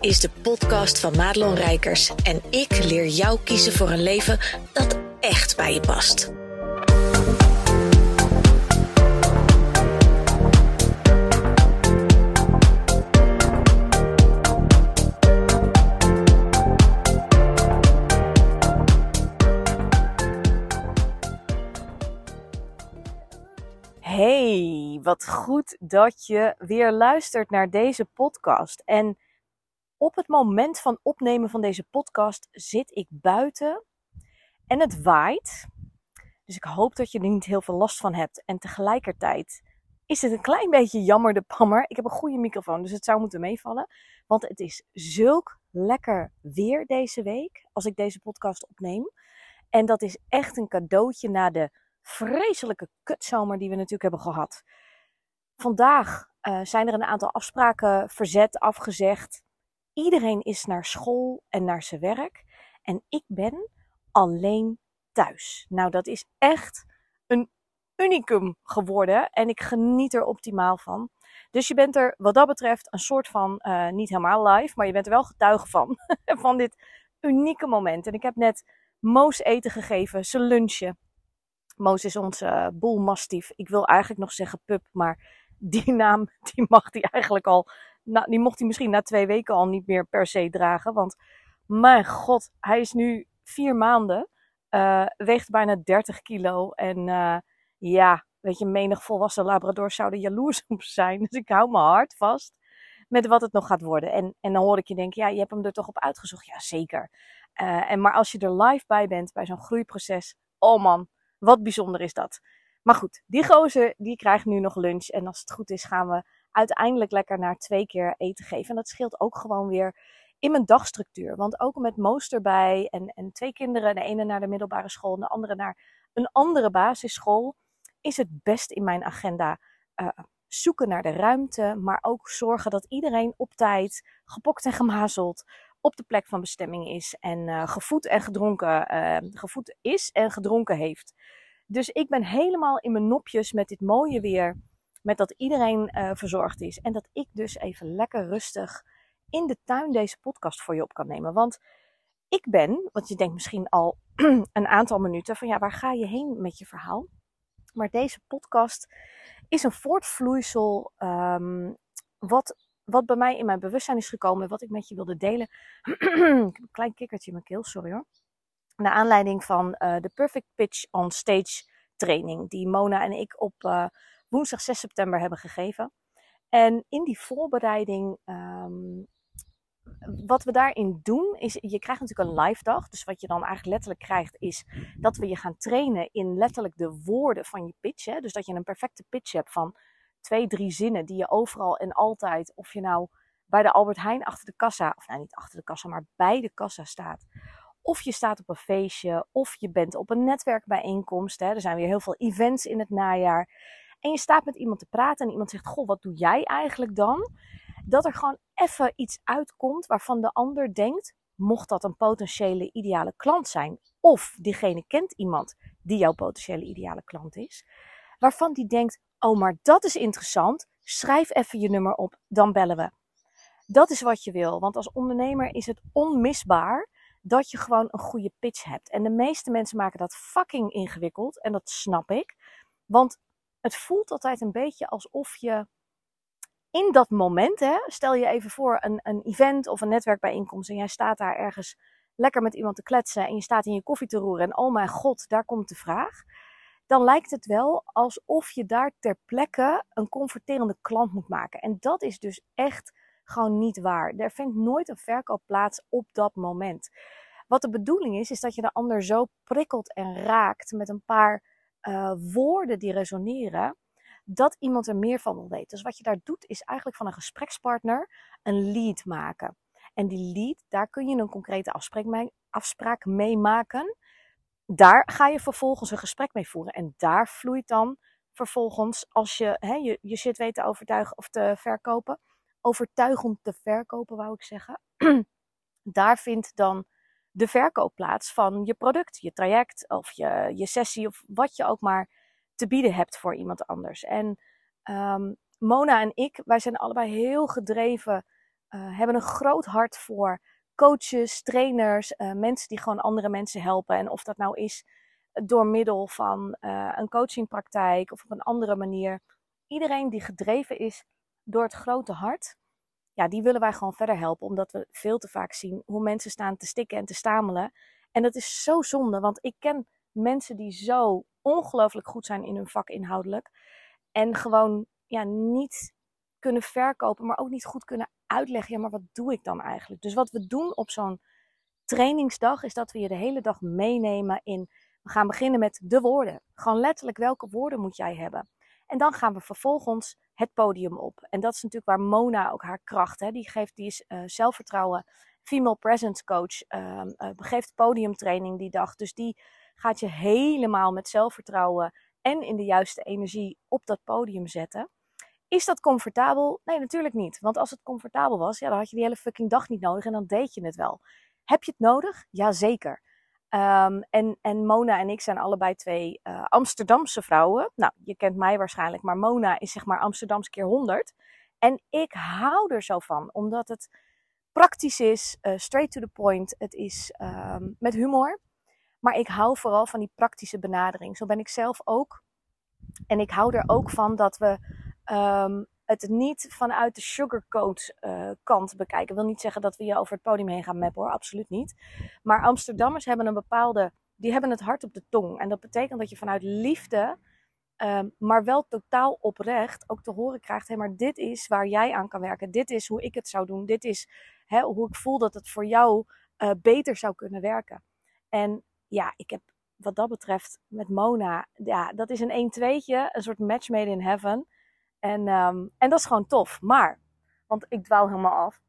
is de podcast van Madelon Rijkers en ik leer jou kiezen voor een leven dat echt bij je past. Hey, wat goed dat je weer luistert naar deze podcast. En op het moment van opnemen van deze podcast zit ik buiten en het waait. Dus ik hoop dat je er niet heel veel last van hebt. En tegelijkertijd is het een klein beetje jammer de pammer. Ik heb een goede microfoon, dus het zou moeten meevallen. Want het is zulk lekker weer deze week als ik deze podcast opneem. En dat is echt een cadeautje na de vreselijke kutzomer die we natuurlijk hebben gehad. Vandaag uh, zijn er een aantal afspraken verzet, afgezegd. Iedereen is naar school en naar zijn werk. En ik ben alleen thuis. Nou, dat is echt een unicum geworden. En ik geniet er optimaal van. Dus je bent er wat dat betreft een soort van, uh, niet helemaal live, maar je bent er wel getuige van. van dit unieke moment. En ik heb net Moos eten gegeven, zijn lunchen. Moos is onze uh, boelmastief. Ik wil eigenlijk nog zeggen pup, maar die naam die mag hij eigenlijk al nou, die mocht hij misschien na twee weken al niet meer per se dragen. Want mijn god, hij is nu vier maanden. Uh, weegt bijna 30 kilo. En uh, ja, weet je, menig volwassen labrador zouden jaloers op zijn. Dus ik hou mijn hart vast met wat het nog gaat worden. En, en dan hoor ik je denken, ja, je hebt hem er toch op uitgezocht. Ja, zeker. Uh, en maar als je er live bij bent, bij zo'n groeiproces. Oh man, wat bijzonder is dat. Maar goed, die gozer, die krijgt nu nog lunch. En als het goed is, gaan we uiteindelijk lekker naar twee keer eten geven. En dat scheelt ook gewoon weer in mijn dagstructuur. Want ook met Moos erbij en, en twee kinderen, de ene naar de middelbare school en de andere naar een andere basisschool, is het best in mijn agenda uh, zoeken naar de ruimte, maar ook zorgen dat iedereen op tijd, gepokt en gemazeld, op de plek van bestemming is en uh, gevoed en gedronken, uh, gevoed is en gedronken heeft. Dus ik ben helemaal in mijn nopjes met dit mooie weer met dat iedereen uh, verzorgd is. En dat ik dus even lekker rustig in de tuin deze podcast voor je op kan nemen. Want ik ben, want je denkt misschien al een aantal minuten van ja, waar ga je heen met je verhaal? Maar deze podcast is een voortvloeisel um, wat, wat bij mij in mijn bewustzijn is gekomen. Wat ik met je wilde delen. ik heb een klein kikkertje in mijn keel, sorry hoor. Naar aanleiding van uh, de Perfect Pitch on Stage training. Die Mona en ik op uh, woensdag 6 september hebben gegeven. En in die voorbereiding, um, wat we daarin doen, is je krijgt natuurlijk een live dag. Dus wat je dan eigenlijk letterlijk krijgt, is dat we je gaan trainen in letterlijk de woorden van je pitch. Hè? Dus dat je een perfecte pitch hebt van twee, drie zinnen die je overal en altijd, of je nou bij de Albert Heijn achter de kassa, of nou niet achter de kassa, maar bij de kassa staat. Of je staat op een feestje, of je bent op een netwerkbijeenkomst. Hè. Er zijn weer heel veel events in het najaar en je staat met iemand te praten en iemand zegt: Goh, wat doe jij eigenlijk dan? Dat er gewoon even iets uitkomt waarvan de ander denkt: mocht dat een potentiële ideale klant zijn, of diegene kent iemand die jouw potentiële ideale klant is, waarvan die denkt: oh, maar dat is interessant, schrijf even je nummer op, dan bellen we. Dat is wat je wil, want als ondernemer is het onmisbaar dat je gewoon een goede pitch hebt. En de meeste mensen maken dat fucking ingewikkeld en dat snap ik. Want het voelt altijd een beetje alsof je in dat moment, hè, stel je even voor een, een event of een netwerkbijeenkomst en jij staat daar ergens lekker met iemand te kletsen en je staat in je koffie te roeren en oh mijn god, daar komt de vraag. Dan lijkt het wel alsof je daar ter plekke een converterende klant moet maken. En dat is dus echt gewoon niet waar. Er vindt nooit een verkoop plaats op dat moment. Wat de bedoeling is, is dat je de ander zo prikkelt en raakt met een paar uh, woorden die resoneren, dat iemand er meer van wil weten. Dus wat je daar doet, is eigenlijk van een gesprekspartner een lead maken. En die lead, daar kun je een concrete afspraak mee, afspraak mee maken. Daar ga je vervolgens een gesprek mee voeren. En daar vloeit dan vervolgens, als je hè, je, je shit weet te overtuigen of te verkopen, overtuigend te verkopen, wou ik zeggen. daar vindt dan de verkoopplaats van je product, je traject of je, je sessie of wat je ook maar te bieden hebt voor iemand anders. En um, Mona en ik, wij zijn allebei heel gedreven uh, hebben een groot hart voor coaches, trainers, uh, mensen die gewoon andere mensen helpen. En of dat nou is door middel van uh, een coachingpraktijk of op een andere manier. Iedereen die gedreven is door het grote hart, ja, die willen wij gewoon verder helpen. Omdat we veel te vaak zien hoe mensen staan te stikken en te stamelen. En dat is zo zonde, want ik ken mensen die zo ongelooflijk goed zijn in hun vak inhoudelijk. En gewoon ja, niet kunnen verkopen, maar ook niet goed kunnen uitleggen. Ja, maar wat doe ik dan eigenlijk? Dus wat we doen op zo'n trainingsdag is dat we je de hele dag meenemen in. We gaan beginnen met de woorden. Gewoon letterlijk welke woorden moet jij hebben. En dan gaan we vervolgens het podium op. En dat is natuurlijk waar Mona ook haar kracht, hè, die geeft, die is uh, zelfvertrouwen, female presence coach, uh, uh, geeft podiumtraining die dag. Dus die gaat je helemaal met zelfvertrouwen en in de juiste energie op dat podium zetten. Is dat comfortabel? Nee, natuurlijk niet. Want als het comfortabel was, ja, dan had je die hele fucking dag niet nodig en dan deed je het wel. Heb je het nodig? Jazeker. Um, en, en Mona en ik zijn allebei twee uh, Amsterdamse vrouwen. Nou, je kent mij waarschijnlijk, maar Mona is zeg maar Amsterdams keer 100. En ik hou er zo van, omdat het praktisch is, uh, straight to the point. Het is um, met humor. Maar ik hou vooral van die praktische benadering. Zo ben ik zelf ook. En ik hou er ook van dat we um, het niet vanuit de sugarcoat uh, kant bekijken. Ik wil niet zeggen dat we je over het podium heen gaan mappen hoor, absoluut niet. Maar Amsterdammers hebben een bepaalde, die hebben het hart op de tong. En dat betekent dat je vanuit liefde, um, maar wel totaal oprecht, ook te horen krijgt: hé, maar dit is waar jij aan kan werken. Dit is hoe ik het zou doen. Dit is hè, hoe ik voel dat het voor jou uh, beter zou kunnen werken. En ja, ik heb wat dat betreft met Mona, ja, dat is een 1-2'tje, een soort match made in heaven. En, um, en dat is gewoon tof. Maar, want ik dwaal helemaal af.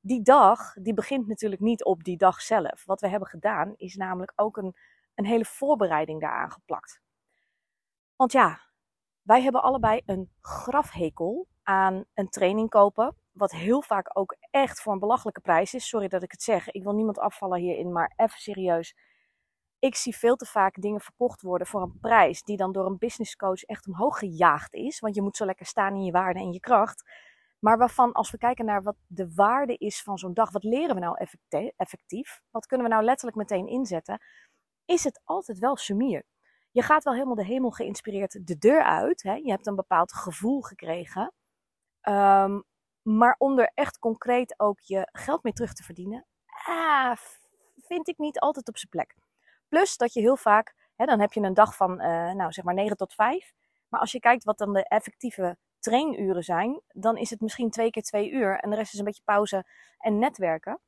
Die dag, die begint natuurlijk niet op die dag zelf. Wat we hebben gedaan, is namelijk ook een, een hele voorbereiding daaraan geplakt. Want ja, wij hebben allebei een grafhekel aan een training kopen. Wat heel vaak ook echt voor een belachelijke prijs is. Sorry dat ik het zeg. Ik wil niemand afvallen hierin, maar even serieus ik zie veel te vaak dingen verkocht worden voor een prijs die dan door een business coach echt omhoog gejaagd is. Want je moet zo lekker staan in je waarde en je kracht. Maar waarvan, als we kijken naar wat de waarde is van zo'n dag, wat leren we nou effectief? Wat kunnen we nou letterlijk meteen inzetten? Is het altijd wel sumier. Je gaat wel helemaal de hemel geïnspireerd de deur uit. Hè? Je hebt een bepaald gevoel gekregen. Um, maar om er echt concreet ook je geld mee terug te verdienen, ah, vind ik niet altijd op zijn plek. Plus dat je heel vaak, hè, dan heb je een dag van, uh, nou zeg maar 9 tot 5. Maar als je kijkt wat dan de effectieve trainuren zijn, dan is het misschien twee keer twee uur. En de rest is een beetje pauze en netwerken.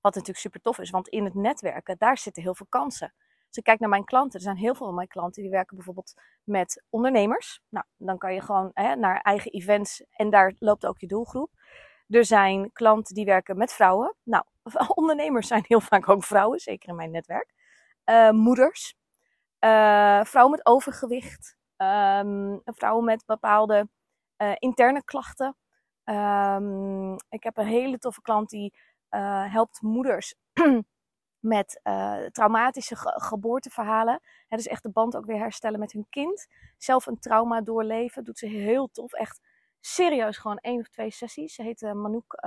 Wat natuurlijk super tof is, want in het netwerken, daar zitten heel veel kansen. Als ik kijk naar mijn klanten, er zijn heel veel van mijn klanten die werken bijvoorbeeld met ondernemers. Nou, dan kan je gewoon hè, naar eigen events en daar loopt ook je doelgroep. Er zijn klanten die werken met vrouwen. Nou, ondernemers zijn heel vaak ook vrouwen, zeker in mijn netwerk. Uh, moeders, uh, vrouwen met overgewicht, um, vrouwen met bepaalde uh, interne klachten. Um, ik heb een hele toffe klant die helpt moeders met traumatische ge geboorteverhalen. Hè, dus echt de band ook weer herstellen met hun kind. Zelf een trauma doorleven, doet ze heel tof. Echt serieus gewoon één of twee sessies. Ze heet Manouk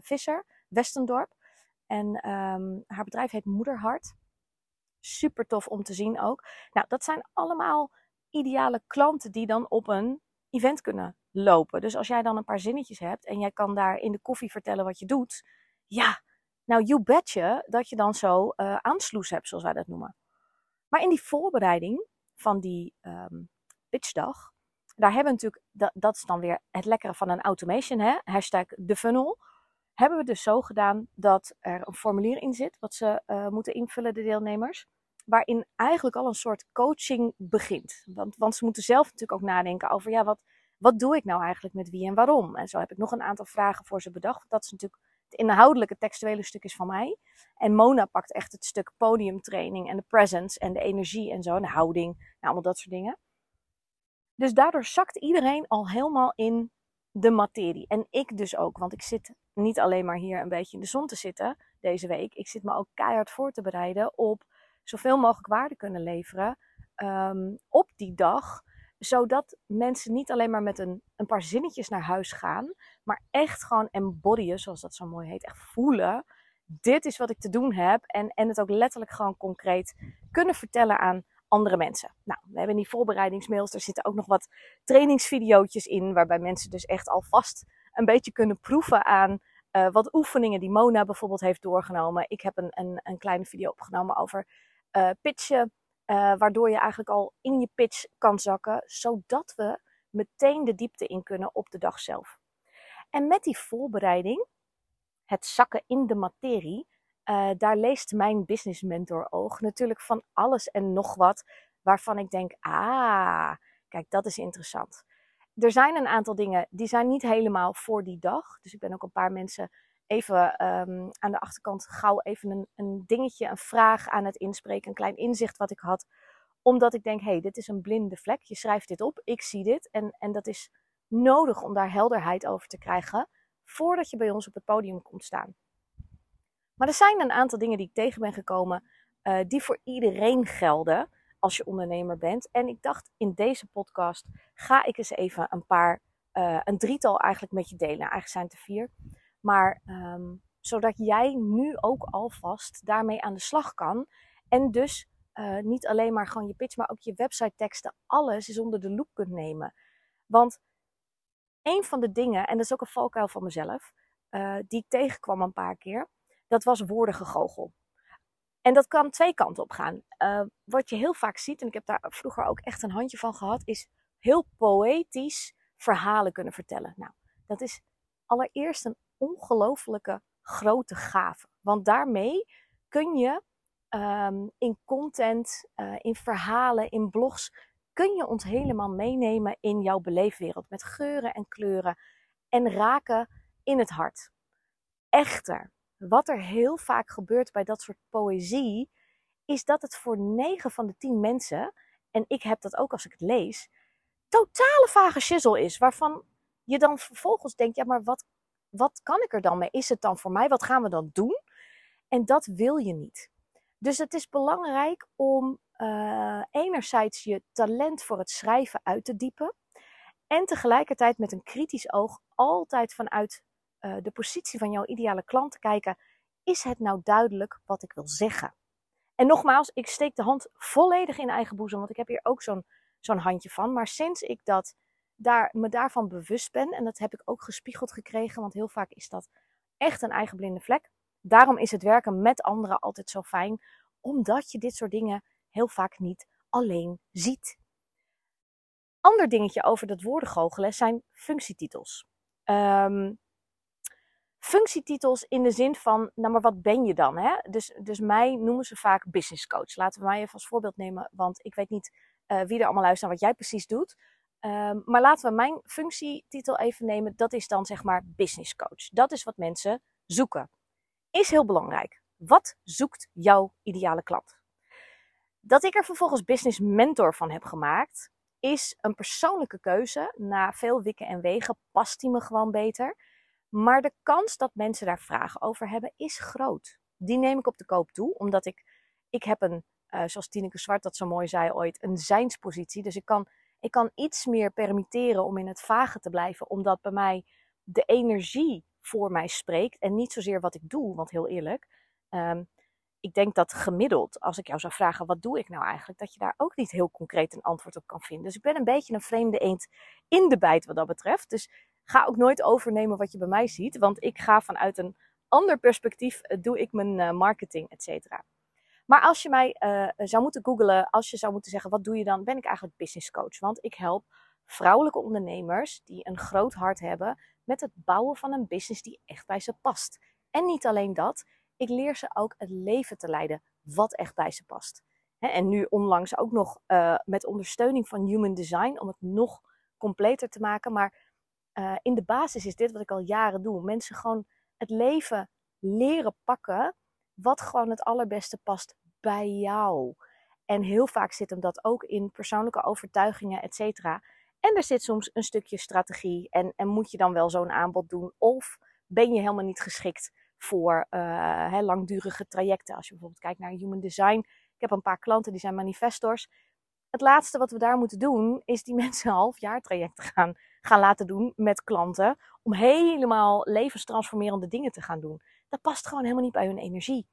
Visser, Westendorp. En um, haar bedrijf heet Moederhart. Super tof om te zien ook. Nou, dat zijn allemaal ideale klanten die dan op een event kunnen lopen. Dus als jij dan een paar zinnetjes hebt en jij kan daar in de koffie vertellen wat je doet. Ja, nou you betje dat je dan zo uh, aansloes hebt, zoals wij dat noemen. Maar in die voorbereiding van die um, pitchdag, daar hebben we natuurlijk, dat, dat, is dan weer het lekkere van een automation, hè? hashtag de funnel. Hebben we dus zo gedaan dat er een formulier in zit, wat ze uh, moeten invullen, de deelnemers waarin eigenlijk al een soort coaching begint. Want, want ze moeten zelf natuurlijk ook nadenken over, ja, wat, wat doe ik nou eigenlijk met wie en waarom? En zo heb ik nog een aantal vragen voor ze bedacht. Dat is natuurlijk het inhoudelijke, textuele stuk is van mij. En Mona pakt echt het stuk podiumtraining en de presence en de energie en zo, en de houding, nou, allemaal dat soort dingen. Dus daardoor zakt iedereen al helemaal in de materie. En ik dus ook, want ik zit niet alleen maar hier een beetje in de zon te zitten deze week. Ik zit me ook keihard voor te bereiden op zoveel mogelijk waarde kunnen leveren um, op die dag. Zodat mensen niet alleen maar met een, een paar zinnetjes naar huis gaan, maar echt gewoon embodyen, zoals dat zo mooi heet, echt voelen. Dit is wat ik te doen heb. En, en het ook letterlijk gewoon concreet kunnen vertellen aan andere mensen. Nou, we hebben in die voorbereidingsmails, er zitten ook nog wat trainingsvideootjes in, waarbij mensen dus echt alvast een beetje kunnen proeven aan uh, wat oefeningen die Mona bijvoorbeeld heeft doorgenomen. Ik heb een, een, een kleine video opgenomen over uh, pitchen, uh, waardoor je eigenlijk al in je pitch kan zakken, zodat we meteen de diepte in kunnen op de dag zelf. En met die voorbereiding, het zakken in de materie, uh, daar leest mijn business mentor oog natuurlijk van alles en nog wat waarvan ik denk, ah, kijk, dat is interessant. Er zijn een aantal dingen die zijn niet helemaal voor die dag. Dus ik ben ook een paar mensen even um, aan de achterkant gauw even een, een dingetje, een vraag aan het inspreken, een klein inzicht wat ik had. Omdat ik denk, hé, hey, dit is een blinde vlek. Je schrijft dit op, ik zie dit. En, en dat is nodig om daar helderheid over te krijgen voordat je bij ons op het podium komt staan. Maar er zijn een aantal dingen die ik tegen ben gekomen uh, die voor iedereen gelden als je ondernemer bent. En ik dacht in deze podcast ga ik eens even een paar, uh, een drietal eigenlijk met je delen. Eigenlijk zijn het er vier. Maar um, zodat jij nu ook alvast daarmee aan de slag kan. En dus uh, niet alleen maar gewoon je pitch, maar ook je website teksten, alles is onder de loep kunt nemen. Want een van de dingen, en dat is ook een valkuil van mezelf, die ik tegenkwam een paar keer, dat was woordengegogel. En dat kan twee kanten op gaan. Uh, wat je heel vaak ziet, en ik heb daar vroeger ook echt een handje van gehad, is heel poëtisch verhalen kunnen vertellen. Nou, dat is allereerst een ongelofelijke grote gave. Want daarmee kun je um, in content, uh, in verhalen, in blogs, kun je ons helemaal meenemen in jouw beleefwereld. Met geuren en kleuren en raken in het hart. Echter, wat er heel vaak gebeurt bij dat soort poëzie, is dat het voor 9 van de 10 mensen, en ik heb dat ook als ik het lees, totale vage shizzle is. Waarvan je dan vervolgens denkt, ja, maar wat, wat kan ik er dan mee? Is het dan voor mij? Wat gaan we dan doen? En dat wil je niet. Dus het is belangrijk om uh, enerzijds je talent voor het schrijven uit te diepen. En tegelijkertijd met een kritisch oog altijd vanuit uh, de positie van jouw ideale klant te kijken. Is het nou duidelijk wat ik wil zeggen? En nogmaals, ik steek de hand volledig in eigen boezem, want ik heb hier ook zo'n zo'n handje van. Maar sinds ik dat, daar, me daarvan bewust ben, en dat heb ik ook gespiegeld gekregen, want heel vaak is dat echt een eigen blinde vlek. Daarom is het werken met anderen altijd zo fijn, omdat je dit soort dingen heel vaak niet alleen ziet. Ander dingetje over dat woordengoochelen zijn functietitels. Um, functietitels in de zin van, nou maar wat ben je dan? Hè? Dus, dus mij noemen ze vaak business coach. Laten we mij even als voorbeeld nemen, want ik weet niet uh, wie er allemaal luistert naar wat jij precies doet. Um, maar laten we mijn functietitel even nemen. Dat is dan zeg maar business coach. Dat is wat mensen zoeken. Is heel belangrijk. Wat zoekt jouw ideale klant? Dat ik er vervolgens business mentor van heb gemaakt, is een persoonlijke keuze. Na veel wikken en wegen past die me gewoon beter. Maar de kans dat mensen daar vragen over hebben is groot. Die neem ik op de koop toe, omdat ik, ik heb een, uh, zoals Tineke Zwart dat zo mooi zei ooit, een zijnspositie. Dus ik kan, ik kan iets meer permitteren om in het vage te blijven, omdat bij mij de energie voor mij spreekt en niet zozeer wat ik doe. Want heel eerlijk, um, ik denk dat gemiddeld, als ik jou zou vragen wat doe ik nou eigenlijk, dat je daar ook niet heel concreet een antwoord op kan vinden. Dus ik ben een beetje een vreemde eend in de bijt wat dat betreft. Dus ga ook nooit overnemen wat je bij mij ziet, want ik ga vanuit een ander perspectief, uh, doe ik mijn uh, marketing, et cetera. Maar als je mij uh, zou moeten googlen, als je zou moeten zeggen wat doe je dan, ben ik eigenlijk business coach. Want ik help vrouwelijke ondernemers die een groot hart hebben met het bouwen van een business die echt bij ze past. En niet alleen dat, ik leer ze ook het leven te leiden wat echt bij ze past. en nu onlangs ook nog met ondersteuning van Human Design om het nog completer te maken. Maar uh, in de basis is dit wat ik al jaren doe. Mensen gewoon het leven leren pakken wat gewoon het allerbeste past bij jou. En heel vaak zit hem dat ook in persoonlijke overtuigingen, et cetera. En er zit soms een stukje strategie. En, en moet je dan wel zo'n aanbod doen? Of ben je helemaal niet geschikt voor uh, hè, langdurige trajecten? Als je bijvoorbeeld kijkt naar human design. Ik heb een paar klanten die zijn manifestors. het laatste wat we daar moeten doen, is die mensen een half jaar traject gaan, gaan laten doen met klanten. Om helemaal levenstransformerende dingen te gaan doen. Dat past gewoon helemaal niet bij hun energie.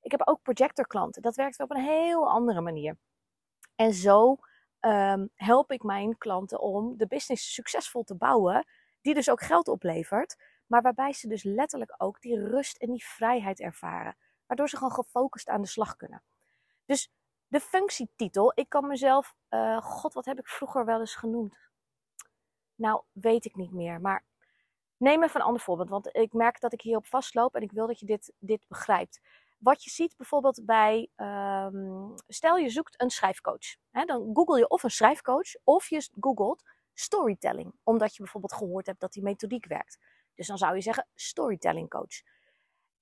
Ik heb ook projectorklanten. Dat werkt op een heel andere manier. En zo um, help ik mijn klanten om de business succesvol te bouwen. Die dus ook geld oplevert. Maar waarbij ze dus letterlijk ook die rust en die vrijheid ervaren. Waardoor ze gewoon gefocust aan de slag kunnen. Dus de functietitel, ik kan mezelf, uh, god, wat heb ik vroeger wel eens genoemd? Nou, weet ik niet meer. Maar neem even een ander voorbeeld, want ik merk dat ik hierop vastloop en ik wil dat je dit, dit begrijpt. Wat je ziet bijvoorbeeld bij, um, stel je zoekt een schrijfcoach. Hè, dan google je of een schrijfcoach of je googelt storytelling. Omdat je bijvoorbeeld gehoord hebt dat die methodiek werkt. Dus dan zou je zeggen storytelling coach.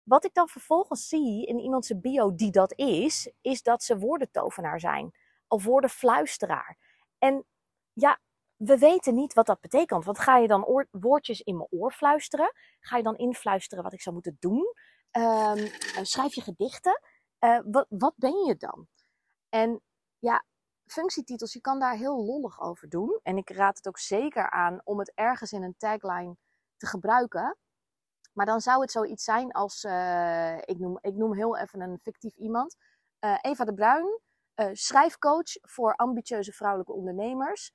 Wat ik dan vervolgens zie in iemands bio die dat is, is dat ze woordentovenaar zijn. Of woordenfluisteraar. En ja, we weten niet wat dat betekent. Want ga je dan woordjes in mijn oor fluisteren? Ga je dan influisteren wat ik zou moeten doen? Um, schrijf je gedichten? Uh, wat, wat ben je dan? En ja, functietitels, je kan daar heel lollig over doen. En ik raad het ook zeker aan om het ergens in een tagline te gebruiken. Maar dan zou het zoiets zijn als, uh, ik, noem, ik noem heel even een fictief iemand. Eva de Bruin, schrijfcoach voor ambitieuze vrouwelijke ondernemers.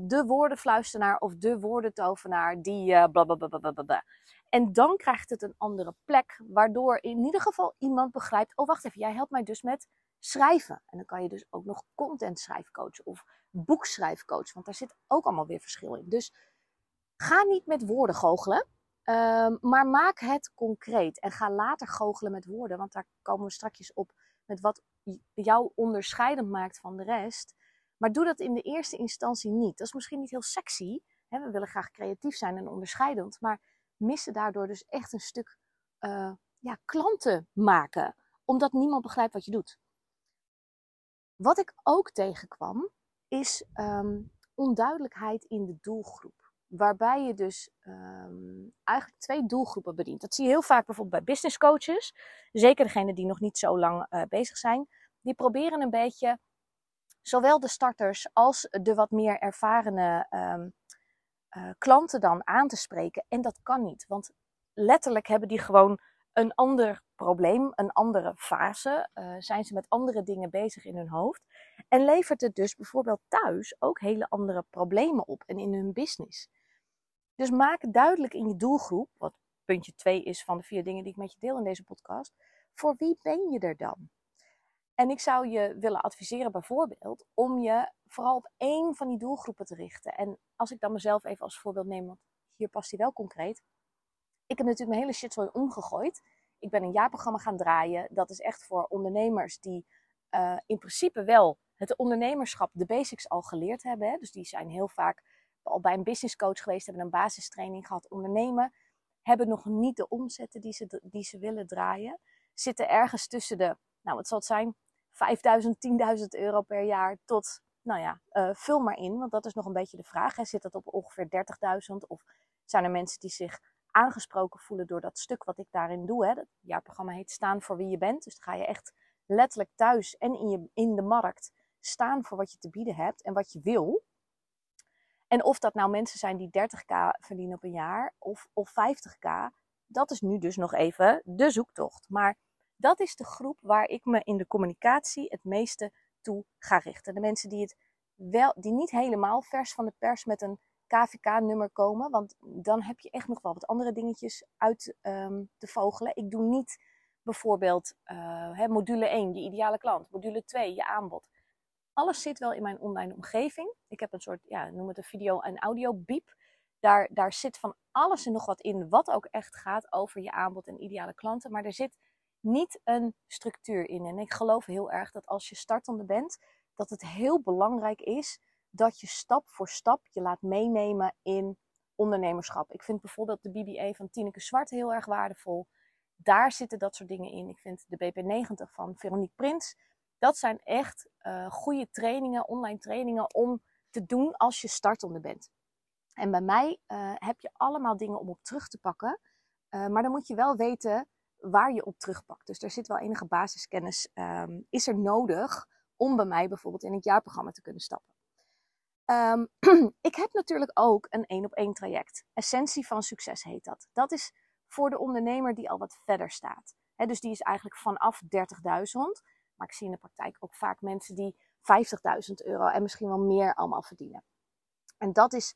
De woordenfluistenaar of de woordentovenaar die blablabla. En dan krijgt het een andere plek, waardoor in ieder geval iemand begrijpt: oh wacht even, jij helpt mij dus met schrijven. En dan kan je dus ook nog content schrijfcoach of boekschrijfcoach, want daar zit ook allemaal weer verschil in. Dus ga niet met woorden goochelen. Um, maar maak het concreet en ga later goochelen met woorden, want daar komen we straks op met wat jou onderscheidend maakt van de rest. Maar doe dat in de eerste instantie niet. Dat is misschien niet heel sexy. Hè? We willen graag creatief zijn en onderscheidend, maar missen daardoor dus echt een stuk uh, ja, klanten maken, omdat niemand begrijpt wat je doet. Wat ik ook tegenkwam, is um, onduidelijkheid in de doelgroep waarbij je dus um, eigenlijk twee doelgroepen bedient. Dat zie je heel vaak bijvoorbeeld bij business coaches. Zeker degenen die nog niet zo lang uh, bezig zijn. Die proberen een beetje zowel de starters als de wat meer ervarene um, uh, klanten dan aan te spreken. En dat kan niet, want letterlijk hebben die gewoon een ander probleem, een andere fase. Uh, zijn ze met andere dingen bezig in hun hoofd. En levert het dus bijvoorbeeld thuis ook hele andere problemen op en in hun business. Dus maak duidelijk in je doelgroep, wat puntje 2 is van de vier dingen die ik met je deel in deze podcast, voor wie ben je er dan? En ik zou je willen adviseren bijvoorbeeld om je vooral op één van die doelgroepen te richten. En als ik dan mezelf even als voorbeeld neem, want hier past hij wel concreet. Ik heb natuurlijk mijn hele shitzooi omgegooid. Ik ben een jaarprogramma gaan draaien. Dat is echt voor ondernemers die uh, in principe wel het ondernemerschap, de basics al geleerd hebben. Hè. Dus die zijn heel vaak al bij een business coach geweest, hebben een basistraining gehad ondernemen, hebben nog niet de omzetten die ze, die ze willen draaien, zitten ergens tussen de, nou wat zal het zijn, 5000, 10.000 euro per jaar tot, nou ja, uh, vul maar in, want dat is nog een beetje de vraag. Hè. Zit dat op ongeveer 30.000 of zijn er mensen die zich aangesproken voelen door dat stuk wat ik daarin doe? Hè. Het jaarprogramma heet Staan voor wie je bent, dus dan ga je echt letterlijk thuis en in, je, in de markt staan voor wat je te bieden hebt en wat je wil. En of dat nou mensen zijn die 30k verdienen op een jaar of, of 50k, dat is nu dus nog even de zoektocht. Maar dat is de groep waar ik me in de communicatie het meeste toe ga richten. De mensen die, het wel, die niet helemaal vers van de pers met een KVK-nummer komen, want dan heb je echt nog wel wat andere dingetjes uit um, te vogelen. Ik doe niet bijvoorbeeld uh, module 1, je ideale klant, module 2, je aanbod alles zit wel in mijn online omgeving. Ik heb een soort, ja, noem het een video- en audio-biep. Daar, daar zit van alles en nog wat in, wat ook echt gaat over je aanbod en ideale klanten. Maar er zit niet een structuur in. En ik geloof heel erg dat als je startende bent, dat het heel belangrijk is dat je stap voor stap je laat meenemen in ondernemerschap. Ik vind bijvoorbeeld de BBA van Tineke Zwart heel erg waardevol. Daar zitten dat soort dingen in. Ik vind de BP90 van Veronique Prins dat zijn echt uh, goede trainingen, online trainingen om te doen als je startende bent. En bij mij uh, heb je allemaal dingen om op terug te pakken. Uh, maar dan moet je wel weten waar je op terugpakt. Dus er zit wel enige basiskennis um, is er nodig om bij mij bijvoorbeeld in het jaarprogramma te kunnen stappen. Ehm, ik heb natuurlijk ook een één op één traject. Essentie van succes heet dat. Dat is voor de ondernemer die al wat verder staat. dus die is eigenlijk vanaf 30.000. Maar ik zie in de praktijk ook vaak mensen die 50.000 euro en misschien wel meer allemaal verdienen. En dat is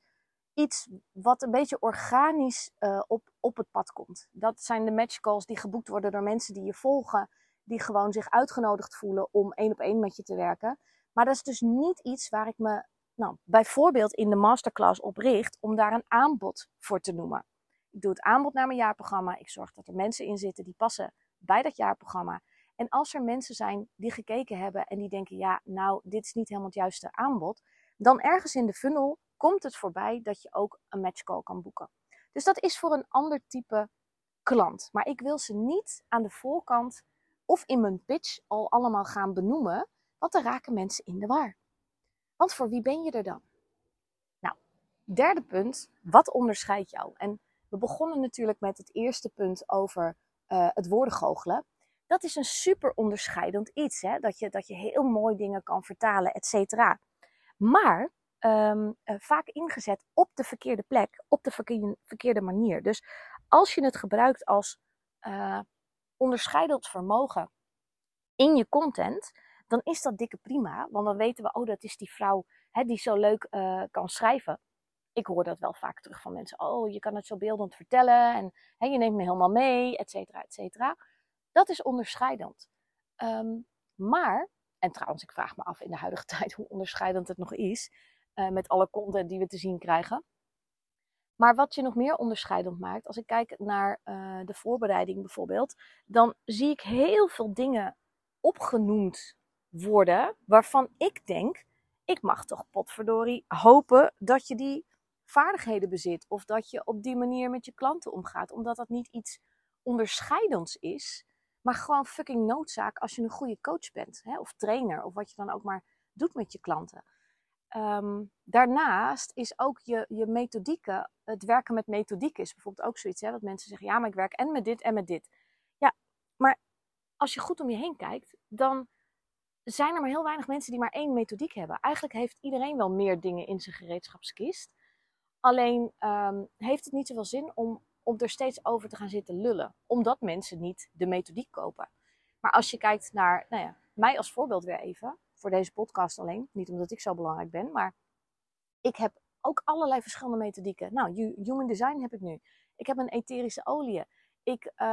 iets wat een beetje organisch uh, op, op het pad komt. Dat zijn de match calls die geboekt worden door mensen die je volgen, die gewoon zich uitgenodigd voelen om één op één met je te werken. Maar dat is dus niet iets waar ik me nou, bijvoorbeeld in de masterclass op richt om daar een aanbod voor te noemen. Ik doe het aanbod naar mijn jaarprogramma. Ik zorg dat er mensen in zitten die passen bij dat jaarprogramma. En als er mensen zijn die gekeken hebben en die denken, ja, nou, dit is niet helemaal het juiste aanbod, dan ergens in de funnel komt het voorbij dat je ook een matchcall kan boeken. Dus dat is voor een ander type klant. Maar ik wil ze niet aan de voorkant of in mijn pitch al allemaal gaan benoemen, want dan raken mensen in de war. Want voor wie ben je er dan? Nou, derde punt, wat onderscheidt jou? En we begonnen natuurlijk met het eerste punt over uh, het woordengoochelen. Dat is een super onderscheidend iets, hè? Dat, je, dat je heel mooi dingen kan vertalen, et cetera. Maar um, uh, vaak ingezet op de verkeerde plek, op de verkeerde, manier. Dus als je het gebruikt als uh, onderscheidend vermogen in je content, dan is dat dikke prima. Want dan weten we, oh, dat is die vrouw hè, die zo leuk uh, kan schrijven. Ik hoor dat wel vaak terug van mensen. Oh, je kan het zo beeldend vertellen en hè, je neemt me helemaal mee, et cetera, et cetera. Dat is onderscheidend. Um, maar, en trouwens, ik vraag me af in de huidige tijd hoe onderscheidend het nog is. Uh, met alle content die we te zien krijgen. Maar wat je nog meer onderscheidend maakt, als ik kijk naar uh, de voorbereiding bijvoorbeeld, dan zie ik heel veel dingen opgenoemd worden waarvan ik denk, ik mag toch potverdorie hopen dat je die vaardigheden bezit. Of dat je op die manier met je klanten omgaat. Omdat dat niet iets onderscheidends is, maar gewoon fucking noodzaak als je een goede coach bent. Hè? Of trainer, of wat je dan ook maar doet met je klanten. Um, daarnaast is ook je, je methodieken, het werken met methodiek is bijvoorbeeld ook zoiets. Hè, wat mensen zeggen, ja, maar ik werk en met dit en met dit. Ja, maar als je goed om je heen kijkt, dan zijn er maar heel weinig mensen die maar één methodiek hebben. Eigenlijk heeft iedereen wel meer dingen in zijn gereedschapskist. Alleen um, heeft het niet zoveel zin om, om er steeds over te gaan zitten lullen. Omdat mensen niet de methodiek kopen. Maar als je kijkt naar, nou ja, mij als voorbeeld weer even. Voor deze podcast alleen. Niet omdat ik zo belangrijk ben. Maar ik heb ook allerlei verschillende methodieken. Nou, human design heb ik nu. Ik heb een etherische olie. Ik uh,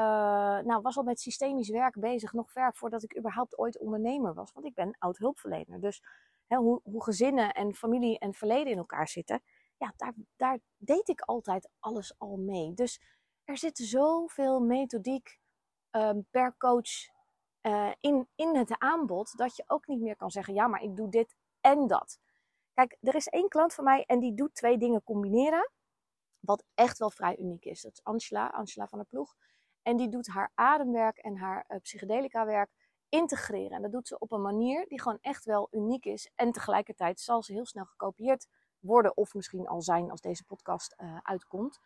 nou, was al met systemisch werk bezig, nog ver voordat ik überhaupt ooit ondernemer was. Want ik ben oud hulpverlener. Dus hè, hoe, hoe, gezinnen en familie en verleden in elkaar zitten, ja, daar, daar deed ik altijd alles al mee. Dus er zit zoveel methodiek um, per coach uh, in, in het aanbod, dat je ook niet meer kan zeggen, ja, maar ik doe dit en dat. Kijk, er is één klant van mij en die doet twee dingen combineren. Wat echt wel vrij uniek is. Dat is Angela, Angela van der Ploeg. En die doet haar ademwerk en haar uh, psychedelica werk integreren. En dat doet ze op een manier die gewoon echt wel uniek is. En tegelijkertijd zal ze heel snel gekopieerd worden. Of misschien al zijn als deze podcast uh, uitkomt.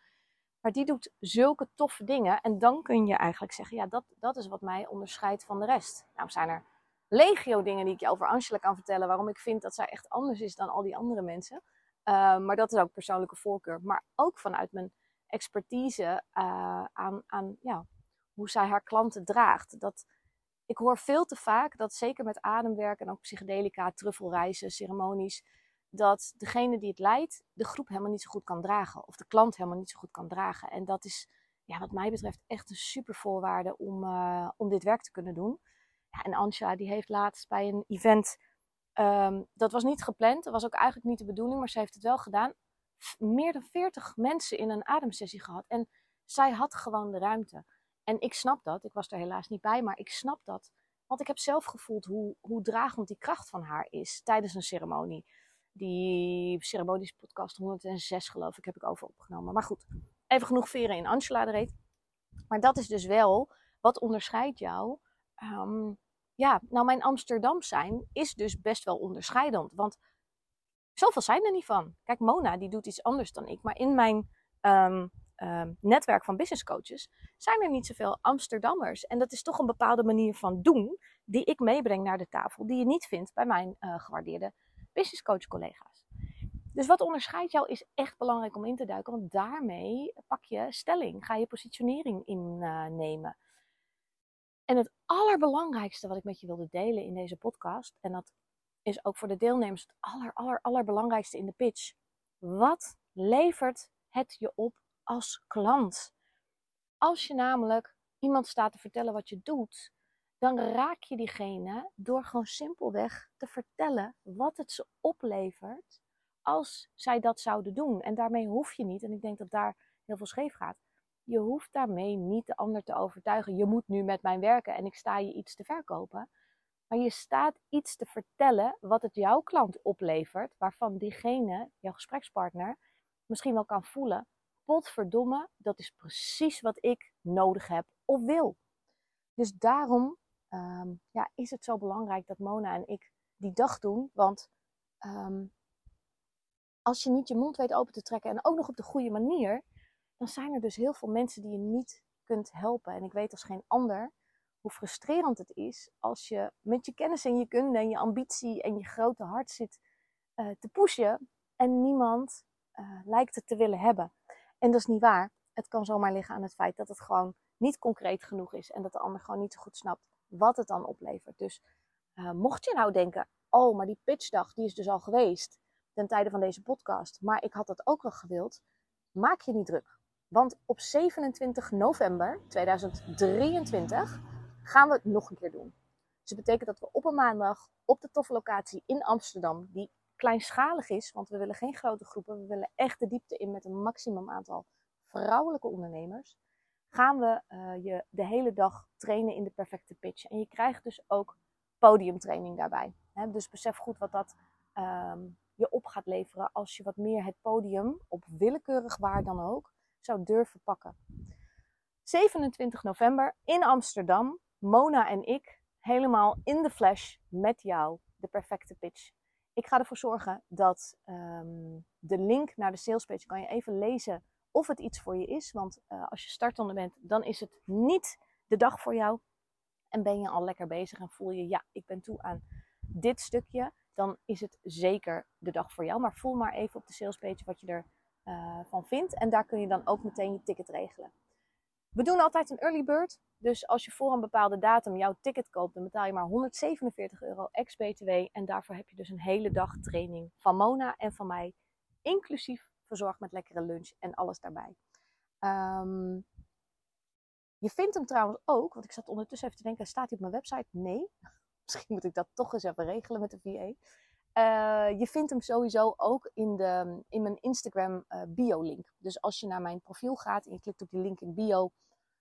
Maar die doet zulke toffe dingen. En dan kun je eigenlijk zeggen, ja, dat, dat is wat mij onderscheidt van de rest. Nou zijn er legio dingen die ik je over Angela kan vertellen. Waarom ik vind dat zij echt anders is dan al die andere mensen. Uh, maar dat is ook persoonlijke voorkeur. Maar ook vanuit mijn expertise uh, aan, aan ja, hoe zij haar klanten draagt. Dat, ik hoor veel te vaak dat zeker met ademwerk en ook psychedelica, truffelreizen, ceremonies, dat degene die het leidt de groep helemaal niet zo goed kan dragen. Of de klant helemaal niet zo goed kan dragen. En dat is ja, wat mij betreft echt een super voorwaarde om, uh, om dit werk te kunnen doen. Ja, en Ansha die heeft laatst bij een event Um, dat was niet gepland, dat was ook eigenlijk niet de bedoeling, maar ze heeft het wel gedaan. Meer dan 40 mensen in een ademsessie gehad. En zij had gewoon de ruimte. En ik snap dat. Ik was er helaas niet bij, maar ik snap dat. Want ik heb zelf gevoeld hoe, hoe dragend die kracht van haar is tijdens een ceremonie. Die ceremonies podcast 106 geloof ik heb ik over opgenomen. Maar goed, even genoeg veren in Angela de reet. Maar dat is dus wel wat onderscheidt jou um, ja, nou mijn Amsterdam zijn is dus best wel onderscheidend. Want zoveel zijn er niet van. Kijk, Mona die doet iets anders dan ik. Maar in mijn um, ehm, netwerk van business coaches zijn er niet zoveel Amsterdammers. En dat is toch een bepaalde manier van doen die ik meebreng naar de tafel, die je niet vindt bij mijn uh, gewaardeerde business coach collega's. Dus wat onderscheidt jou is echt belangrijk om in te duiken, want daarmee pak je stelling, ga je positionering innemen. en het allerbelangrijkste wat ik met je wilde delen in deze podcast, en dat is ook voor de deelnemers het aller, allerbelangrijkste in de pitch. Wat levert het je op als klant? Als je namelijk iemand staat te vertellen wat je doet, dan raak je diegene door gewoon simpelweg te vertellen wat het ze oplevert als zij dat zouden doen. En daarmee hoef je niet, en ik denk dat daar heel veel scheef gaat, je hoeft daarmee niet de ander te overtuigen. Je moet nu met mij werken en ik sta je iets te verkopen. Maar je staat iets te vertellen wat het jouw klant oplevert, waarvan diegene, jouw gesprekspartner, misschien wel kan voelen. Potverdomme, dat is precies wat ik nodig heb of wil. Dus daarom um, ja, is het zo belangrijk dat Mona en ik die dag doen. Want um, als je niet je mond weet open te trekken en ook nog op de goede manier, dan zijn er dus heel veel mensen die je niet kunt helpen. En ik weet als geen ander hoe frustrerend het is als je met je kennis en je kunde en je ambitie en je grote hart zit uh, te pushen en niemand uh, lijkt het te willen hebben. En dat is niet waar. Het kan zomaar liggen aan het feit dat het gewoon niet concreet genoeg is en dat de ander gewoon niet zo goed snapt wat het dan oplevert. Dus uh, mocht je nou denken, oh, maar die pitchdag die is dus al geweest ten tijde van deze podcast, maar ik had dat ook wel gewild, maak je niet druk. Want op 27 november 2023 gaan we het nog een keer doen. Dus dat betekent dat we op een maandag op de toffe locatie in Amsterdam, die kleinschalig is, want we willen geen grote groepen, we willen echt de diepte in met een maximum aantal vrouwelijke ondernemers, gaan we uh, je de hele dag trainen in de perfecte pitch. En je krijgt dus ook podiumtraining daarbij. dus besef goed wat dat um, je op gaat leveren als je wat meer het podium, op willekeurig waar dan ook, zou durven pakken. 27 november in Amsterdam, Mona en ik, helemaal in de flash met jou, de perfecte pitch. Ik ga ervoor zorgen dat um, de link naar de salespage kan je even lezen of het iets voor je is. Want uh, als je startende bent, dan is het niet de dag voor jou. En ben je al lekker bezig en voel je, ja, ik ben toe aan dit stukje dan is het zeker de dag voor jou. Maar voel maar even op de salespage wat je ervan uh, van vindt. En daar kun je dan ook meteen je ticket regelen. We doen altijd een early bird. Dus als je voor een bepaalde datum jouw ticket koopt, dan betaal je maar 147 euro ex-BTW. En daarvoor heb je dus een hele dag training van Mona en van mij. Inclusief verzorgd met lekkere lunch en alles daarbij. Um, je vindt hem trouwens ook, want ik zat ondertussen even te denken, staat hij op mijn website? Nee. Misschien moet ik dat toch eens even regelen met de VA. Eh, je vindt hem sowieso ook in, de, in mijn Instagram uh, bio-link. Dus als je naar mijn profiel gaat en je klikt op die link in bio,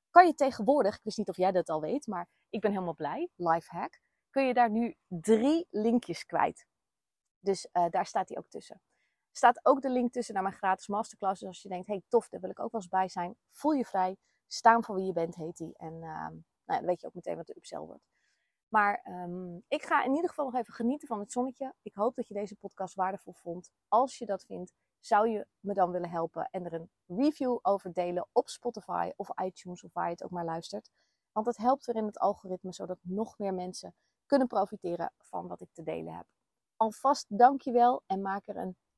kan je tegenwoordig, ik wist niet of jij dat al weet, maar ik ben helemaal blij, lifehack, kun je daar nu drie linkjes kwijt. Dus uh, daar staat hij ook tussen. Staat ook de link tussen naar mijn gratis masterclass. Dus als je denkt, hey tof, daar wil ik ook wel eens bij zijn, voel je vrij. Staan voor wie je bent, heet die. En nou ja, dan weet je ook meteen wat de upsell wordt. Maar um, ik ga in ieder geval nog even genieten van het zonnetje. Ik hoop dat je deze podcast waardevol vond. Als je dat vindt, zou je me dan willen helpen en er een review over delen op Spotify of iTunes of waar je het ook maar luistert. Want het helpt weer in het algoritme zodat nog meer mensen kunnen profiteren van wat ik te delen heb. Alvast dankjewel en maak er een